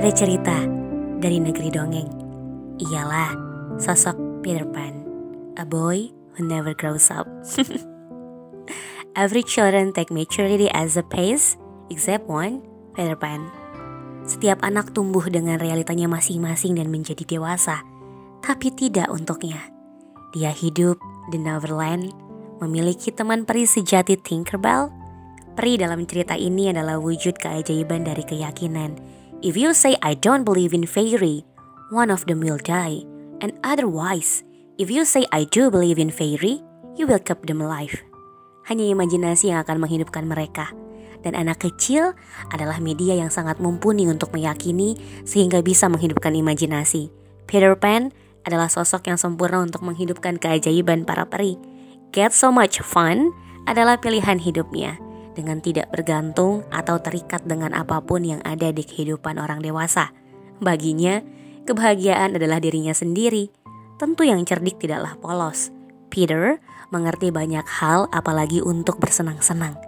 ada cerita dari negeri dongeng. Ialah sosok Peter Pan, a boy who never grows up. Every children take maturity as a pace, except one, Peter Pan. Setiap anak tumbuh dengan realitanya masing-masing dan menjadi dewasa, tapi tidak untuknya. Dia hidup di Neverland, memiliki teman peri sejati Tinkerbell. Peri dalam cerita ini adalah wujud keajaiban dari keyakinan. If you say I don't believe in fairy, one of them will die. And otherwise, if you say I do believe in fairy, you will keep them alive. Hanya imajinasi yang akan menghidupkan mereka. Dan anak kecil adalah media yang sangat mumpuni untuk meyakini sehingga bisa menghidupkan imajinasi. Peter Pan adalah sosok yang sempurna untuk menghidupkan keajaiban para peri. Get so much fun adalah pilihan hidupnya dengan tidak bergantung atau terikat dengan apa pun yang ada di kehidupan orang dewasa. Baginya, kebahagiaan adalah dirinya sendiri. Tentu yang cerdik tidaklah polos. Peter mengerti banyak hal apalagi untuk bersenang-senang.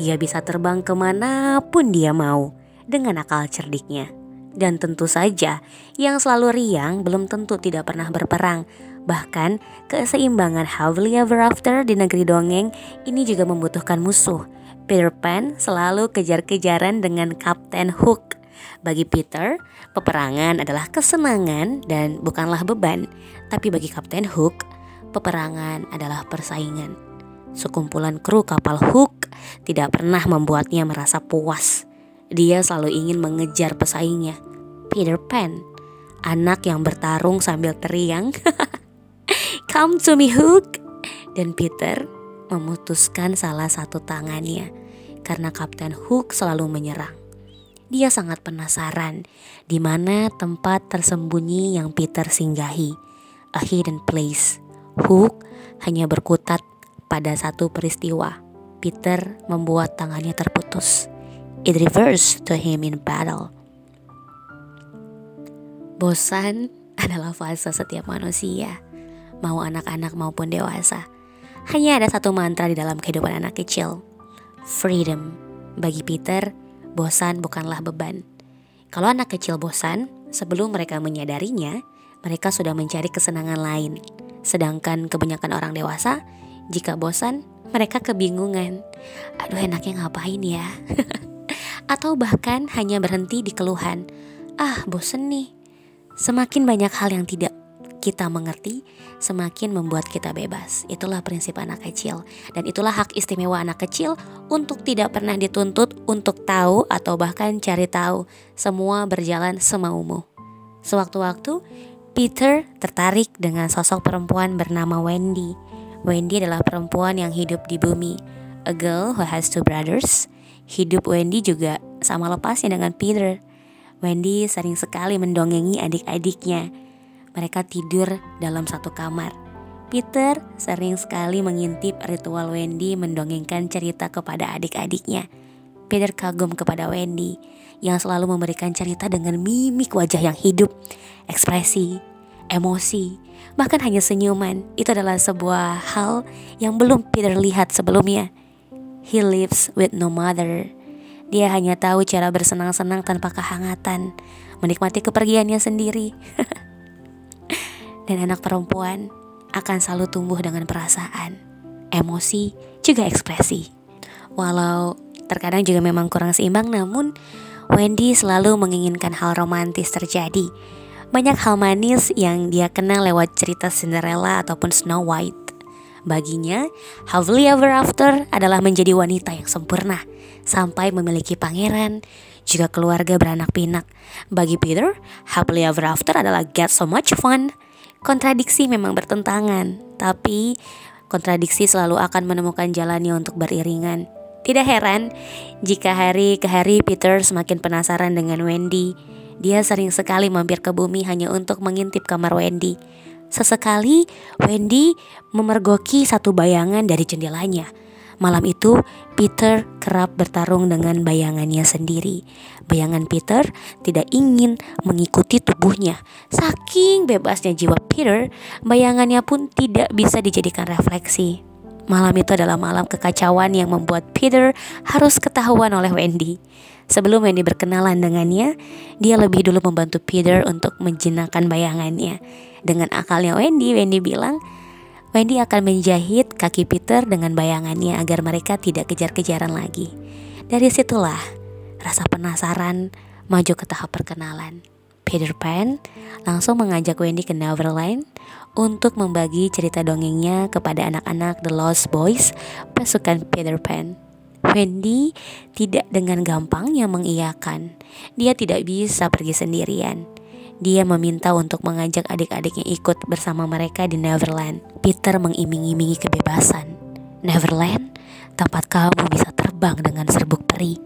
Dia bisa terbang ke mana pun dia mau dengan akal cerdiknya. Dan tentu saja, yang selalu riang belum tentu tidak pernah berperang. Bahkan, keseimbangan happily ever after di negeri dongeng ini juga membutuhkan musuh. Peter Pan selalu kejar-kejaran dengan Kapten Hook. Bagi Peter, peperangan adalah kesenangan dan bukanlah beban. Tapi bagi Kapten Hook, peperangan adalah persaingan. Sekumpulan kru kapal Hook tidak pernah membuatnya merasa puas. Dia selalu ingin mengejar pesaingnya. Peter Pan, anak yang bertarung sambil teriang, "Come to me, Hook!" Dan Peter memutuskan salah satu tangannya karena Kapten Hook selalu menyerang. Dia sangat penasaran di mana tempat tersembunyi yang Peter singgahi, a hidden place. Hook hanya berkutat pada satu peristiwa, Peter membuat tangannya terputus. It reversed to him in battle. Bosan adalah fase setiap manusia, mau anak-anak maupun dewasa. Hanya ada satu mantra di dalam kehidupan anak kecil, freedom. Bagi Peter, bosan bukanlah beban. Kalau anak kecil bosan, sebelum mereka menyadarinya, mereka sudah mencari kesenangan lain. Sedangkan kebanyakan orang dewasa jika bosan, mereka kebingungan. Aduh enaknya ngapain ya? Atau bahkan hanya berhenti di keluhan. Ah bosen nih. Semakin banyak hal yang tidak kita mengerti, semakin membuat kita bebas. Itulah prinsip anak kecil, dan itulah hak istimewa anak kecil untuk tidak pernah dituntut untuk tahu atau bahkan cari tahu. Semua berjalan semaumu. Sewaktu-waktu, Peter tertarik dengan sosok perempuan bernama Wendy. Wendy adalah perempuan yang hidup di bumi. A girl who has two brothers. Hidup Wendy juga sama lepasnya dengan Peter. Wendy sering sekali mendongengi adik-adiknya. Mereka tidur dalam satu kamar. Peter sering sekali mengintip ritual Wendy mendongengkan cerita kepada adik-adiknya. Peter kagum kepada Wendy yang selalu memberikan cerita dengan mimik wajah yang hidup, ekspresi, emosi, bahkan hanya senyuman. Itu adalah sebuah hal yang belum Peter lihat sebelumnya. He lives with no mother. Dia hanya tahu cara bersenang-senang tanpa kehangatan, menikmati kepergiannya sendiri. Dan anak perempuan akan selalu tumbuh dengan perasaan, emosi, juga ekspresi. Walau terkadang juga memang kurang seimbang, namun Wendy selalu menginginkan hal romantis terjadi banyak hal manis yang dia kenal lewat cerita Cinderella ataupun Snow White. Baginya, happily ever after adalah menjadi wanita yang sempurna sampai memiliki pangeran, juga keluarga beranak pinak. Bagi Peter, happily ever after adalah get so much fun. Kontradiksi memang bertentangan, tapi kontradiksi selalu akan menemukan jalannya untuk beriringan. Tidak heran jika hari ke hari Peter semakin penasaran dengan Wendy dia sering sekali mampir ke bumi hanya untuk mengintip kamar Wendy. Sesekali Wendy memergoki satu bayangan dari jendelanya. Malam itu, Peter kerap bertarung dengan bayangannya sendiri. Bayangan Peter tidak ingin mengikuti tubuhnya. Saking bebasnya jiwa Peter, bayangannya pun tidak bisa dijadikan refleksi. Malam itu adalah malam kekacauan yang membuat Peter harus ketahuan oleh Wendy. Sebelum Wendy berkenalan dengannya, dia lebih dulu membantu Peter untuk menjenakkan bayangannya. Dengan akalnya Wendy, Wendy bilang, Wendy akan menjahit kaki Peter dengan bayangannya agar mereka tidak kejar-kejaran lagi. Dari situlah rasa penasaran maju ke tahap perkenalan. Peter Pan langsung mengajak Wendy ke Neverland untuk membagi cerita dongengnya kepada anak-anak The Lost Boys pasukan Peter Pan. Wendy tidak dengan gampangnya mengiyakan. Dia tidak bisa pergi sendirian. Dia meminta untuk mengajak adik-adiknya ikut bersama mereka di Neverland. Peter mengiming-imingi kebebasan. Neverland, tempat kamu bisa terbang dengan serbuk peri,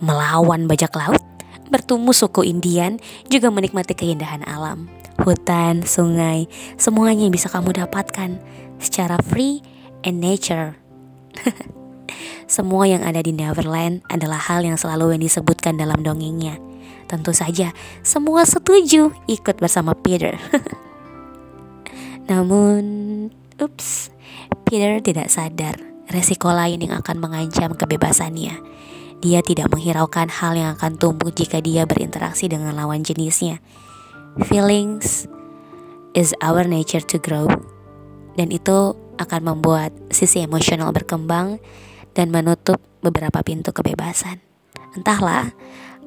melawan bajak laut, bertemu suku Indian, juga menikmati keindahan alam. Hutan, sungai, semuanya bisa kamu dapatkan secara free and nature. Semua yang ada di Neverland adalah hal yang selalu yang disebutkan dalam dongengnya. Tentu saja, semua setuju ikut bersama Peter. Namun, ups, Peter tidak sadar resiko lain yang akan mengancam kebebasannya. Dia tidak menghiraukan hal yang akan tumbuh jika dia berinteraksi dengan lawan jenisnya. Feelings is our nature to grow. Dan itu akan membuat sisi emosional berkembang dan menutup beberapa pintu kebebasan. Entahlah,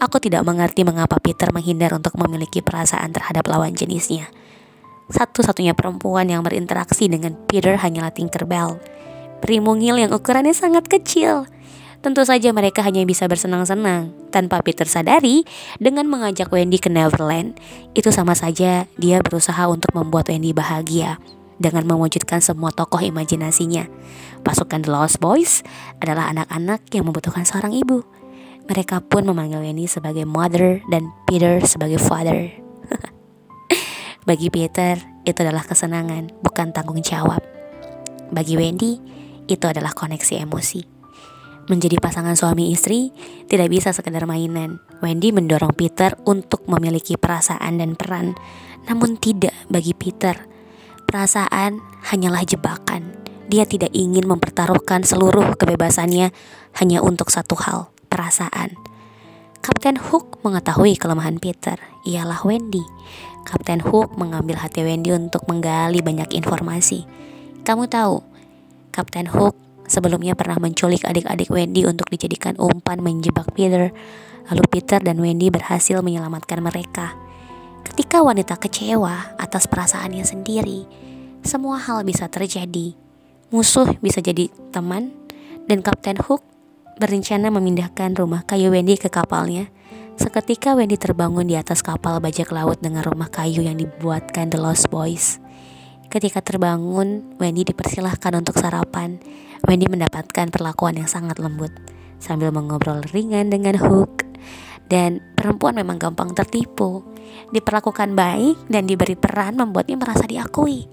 aku tidak mengerti mengapa Peter menghindar untuk memiliki perasaan terhadap lawan jenisnya. Satu-satunya perempuan yang berinteraksi dengan Peter hanyalah Tinkerbell, peri mungil yang ukurannya sangat kecil. Tentu saja mereka hanya bisa bersenang-senang tanpa Peter sadari dengan mengajak Wendy ke Neverland. Itu sama saja dia berusaha untuk membuat Wendy bahagia dengan mewujudkan semua tokoh imajinasinya. Pasukan The Lost Boys adalah anak-anak yang membutuhkan seorang ibu. Mereka pun memanggil Wendy sebagai mother dan Peter sebagai father. Bagi Peter, itu adalah kesenangan, bukan tanggung jawab. Bagi Wendy, itu adalah koneksi emosi. Menjadi pasangan suami istri tidak bisa sekedar mainan. Wendy mendorong Peter untuk memiliki perasaan dan peran, namun tidak bagi Peter perasaan hanyalah jebakan. Dia tidak ingin mempertaruhkan seluruh kebebasannya hanya untuk satu hal, perasaan. Kapten Hook mengetahui kelemahan Peter, ialah Wendy. Kapten Hook mengambil hati Wendy untuk menggali banyak informasi. Kamu tahu, Kapten Hook sebelumnya pernah menculik adik-adik Wendy untuk dijadikan umpan menjebak Peter. Lalu Peter dan Wendy berhasil menyelamatkan mereka. Ketika wanita kecewa atas perasaannya sendiri, semua hal bisa terjadi. Musuh bisa jadi teman, dan Kapten Hook berencana memindahkan rumah kayu Wendy ke kapalnya. Seketika Wendy terbangun di atas kapal bajak laut dengan rumah kayu yang dibuatkan The Lost Boys. Ketika terbangun, Wendy dipersilahkan untuk sarapan. Wendy mendapatkan perlakuan yang sangat lembut sambil mengobrol ringan dengan Hook. Dan perempuan memang gampang tertipu. Diperlakukan baik dan diberi peran membuatnya merasa diakui.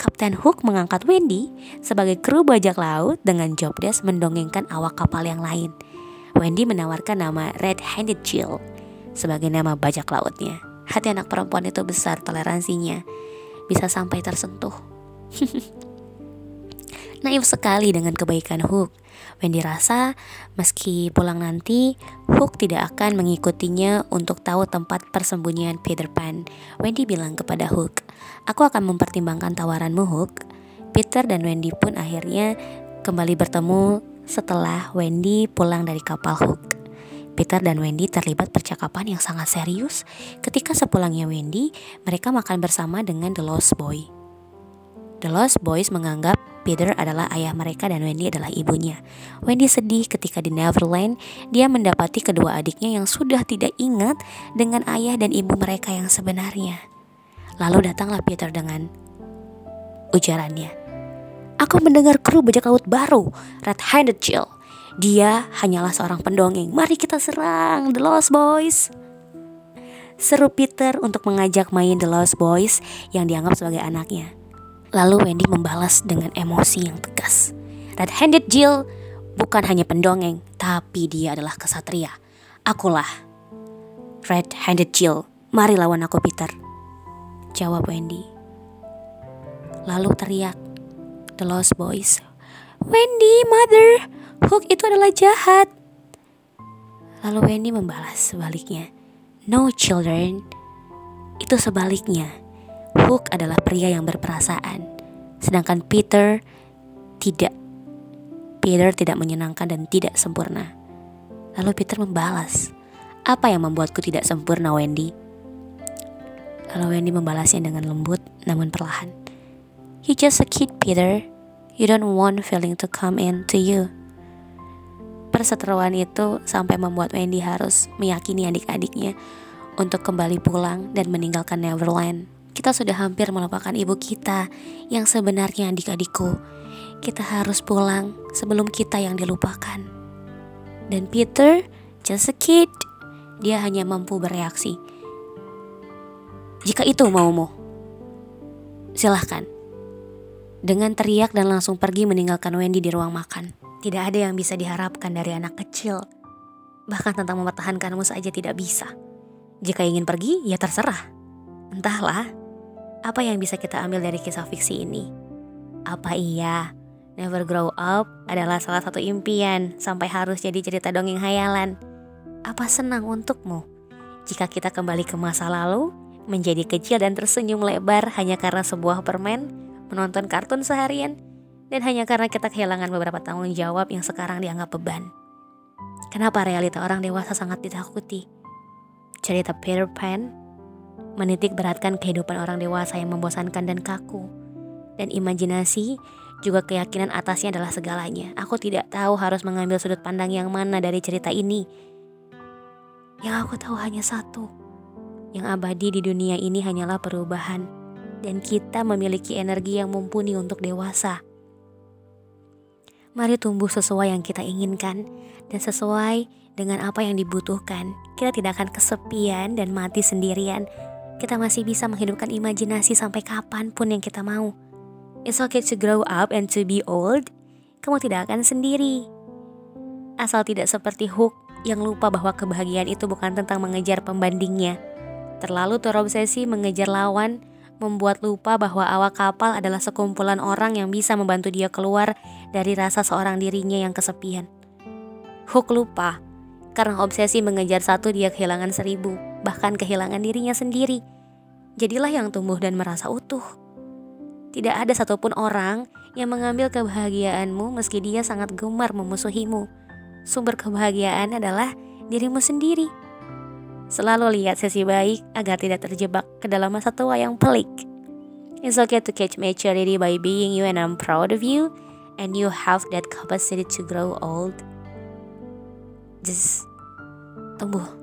Kapten Hook mengangkat Wendy sebagai kru bajak laut dengan job desk mendongengkan awak kapal yang lain. Wendy menawarkan nama Red Handed Jill sebagai nama bajak lautnya. Hati anak perempuan itu besar toleransinya, bisa sampai tersentuh. Naif sekali dengan kebaikan Hook. Wendy rasa meski pulang nanti, Hook tidak akan mengikutinya untuk tahu tempat persembunyian Peter Pan. Wendy bilang kepada Hook, Aku akan mempertimbangkan tawaranmu Hook. Peter dan Wendy pun akhirnya kembali bertemu setelah Wendy pulang dari kapal Hook. Peter dan Wendy terlibat percakapan yang sangat serius. Ketika sepulangnya Wendy, mereka makan bersama dengan The Lost Boy. The Lost Boys menganggap Peter adalah ayah mereka dan Wendy adalah ibunya. Wendy sedih ketika di Neverland dia mendapati kedua adiknya yang sudah tidak ingat dengan ayah dan ibu mereka yang sebenarnya. Lalu datanglah Peter dengan ujarannya. Aku mendengar kru bajak laut baru, Red Handed Chill. Dia hanyalah seorang pendongeng. Mari kita serang The Lost Boys. Seru Peter untuk mengajak main The Lost Boys yang dianggap sebagai anaknya. Lalu Wendy membalas dengan emosi yang tegas. Red Handed Jill bukan hanya pendongeng, tapi dia adalah kesatria. Akulah Red Handed Jill. Mari lawan aku Peter. Jawab Wendy. Lalu teriak The Lost Boys. Wendy, mother, Hook itu adalah jahat. Lalu Wendy membalas sebaliknya, No children, itu sebaliknya. Hook adalah pria yang berperasaan, sedangkan Peter tidak. Peter tidak menyenangkan dan tidak sempurna. Lalu Peter membalas, apa yang membuatku tidak sempurna Wendy? Lalu Wendy membalasnya dengan lembut namun perlahan. You just a kid Peter. You don't want feeling to come in to you. Perseteruan itu sampai membuat Wendy harus meyakini adik-adiknya untuk kembali pulang dan meninggalkan Neverland. Kita sudah hampir melupakan ibu kita yang sebenarnya adik-adikku. Kita harus pulang sebelum kita yang dilupakan. Dan Peter, just a kid, dia hanya mampu bereaksi. Jika itu maumu, silahkan. Dengan teriak dan langsung pergi meninggalkan Wendy di ruang makan. Tidak ada yang bisa diharapkan dari anak kecil. Bahkan tentang mempertahankanmu saja tidak bisa. Jika ingin pergi, ya terserah. Entahlah, apa yang bisa kita ambil dari kisah fiksi ini? Apa iya, Never Grow Up adalah salah satu impian sampai harus jadi cerita dongeng hayalan? Apa senang untukmu? Jika kita kembali ke masa lalu, menjadi kecil dan tersenyum lebar hanya karena sebuah permen, menonton kartun seharian, dan hanya karena kita kehilangan beberapa tanggung jawab yang sekarang dianggap beban. Kenapa realita orang dewasa sangat ditakuti? Cerita Peter Pan menitik beratkan kehidupan orang dewasa yang membosankan dan kaku. Dan imajinasi juga keyakinan atasnya adalah segalanya. Aku tidak tahu harus mengambil sudut pandang yang mana dari cerita ini. Yang aku tahu hanya satu. Yang abadi di dunia ini hanyalah perubahan. Dan kita memiliki energi yang mumpuni untuk dewasa. Mari tumbuh sesuai yang kita inginkan dan sesuai dengan apa yang dibutuhkan. Kita tidak akan kesepian dan mati sendirian. Kita masih bisa menghidupkan imajinasi sampai kapan pun yang kita mau. It's okay to grow up and to be old. Kamu tidak akan sendiri. Asal tidak seperti Hook yang lupa bahwa kebahagiaan itu bukan tentang mengejar pembandingnya. Terlalu terobsesi mengejar lawan membuat lupa bahwa awak kapal adalah sekumpulan orang yang bisa membantu dia keluar dari rasa seorang dirinya yang kesepian. Hook lupa, karena obsesi mengejar satu dia kehilangan seribu, bahkan kehilangan dirinya sendiri. Jadilah yang tumbuh dan merasa utuh. Tidak ada satupun orang yang mengambil kebahagiaanmu meski dia sangat gemar memusuhimu. Sumber kebahagiaan adalah dirimu sendiri. Selalu lihat sesi baik agar tidak terjebak ke dalam masa tua yang pelik. It's okay to catch maturity by being you and I'm proud of you and you have that capacity to grow old. Just tumbuh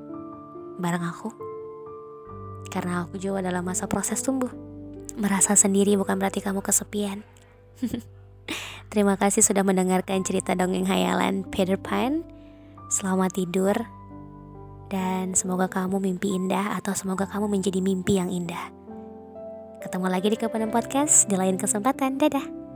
bareng aku. Karena aku juga dalam masa proses tumbuh. Merasa sendiri bukan berarti kamu kesepian. Terima kasih sudah mendengarkan cerita dongeng hayalan Peter Pan. Selamat tidur dan semoga kamu mimpi indah atau semoga kamu menjadi mimpi yang indah. Ketemu lagi di Kepada Podcast di lain kesempatan. Dadah.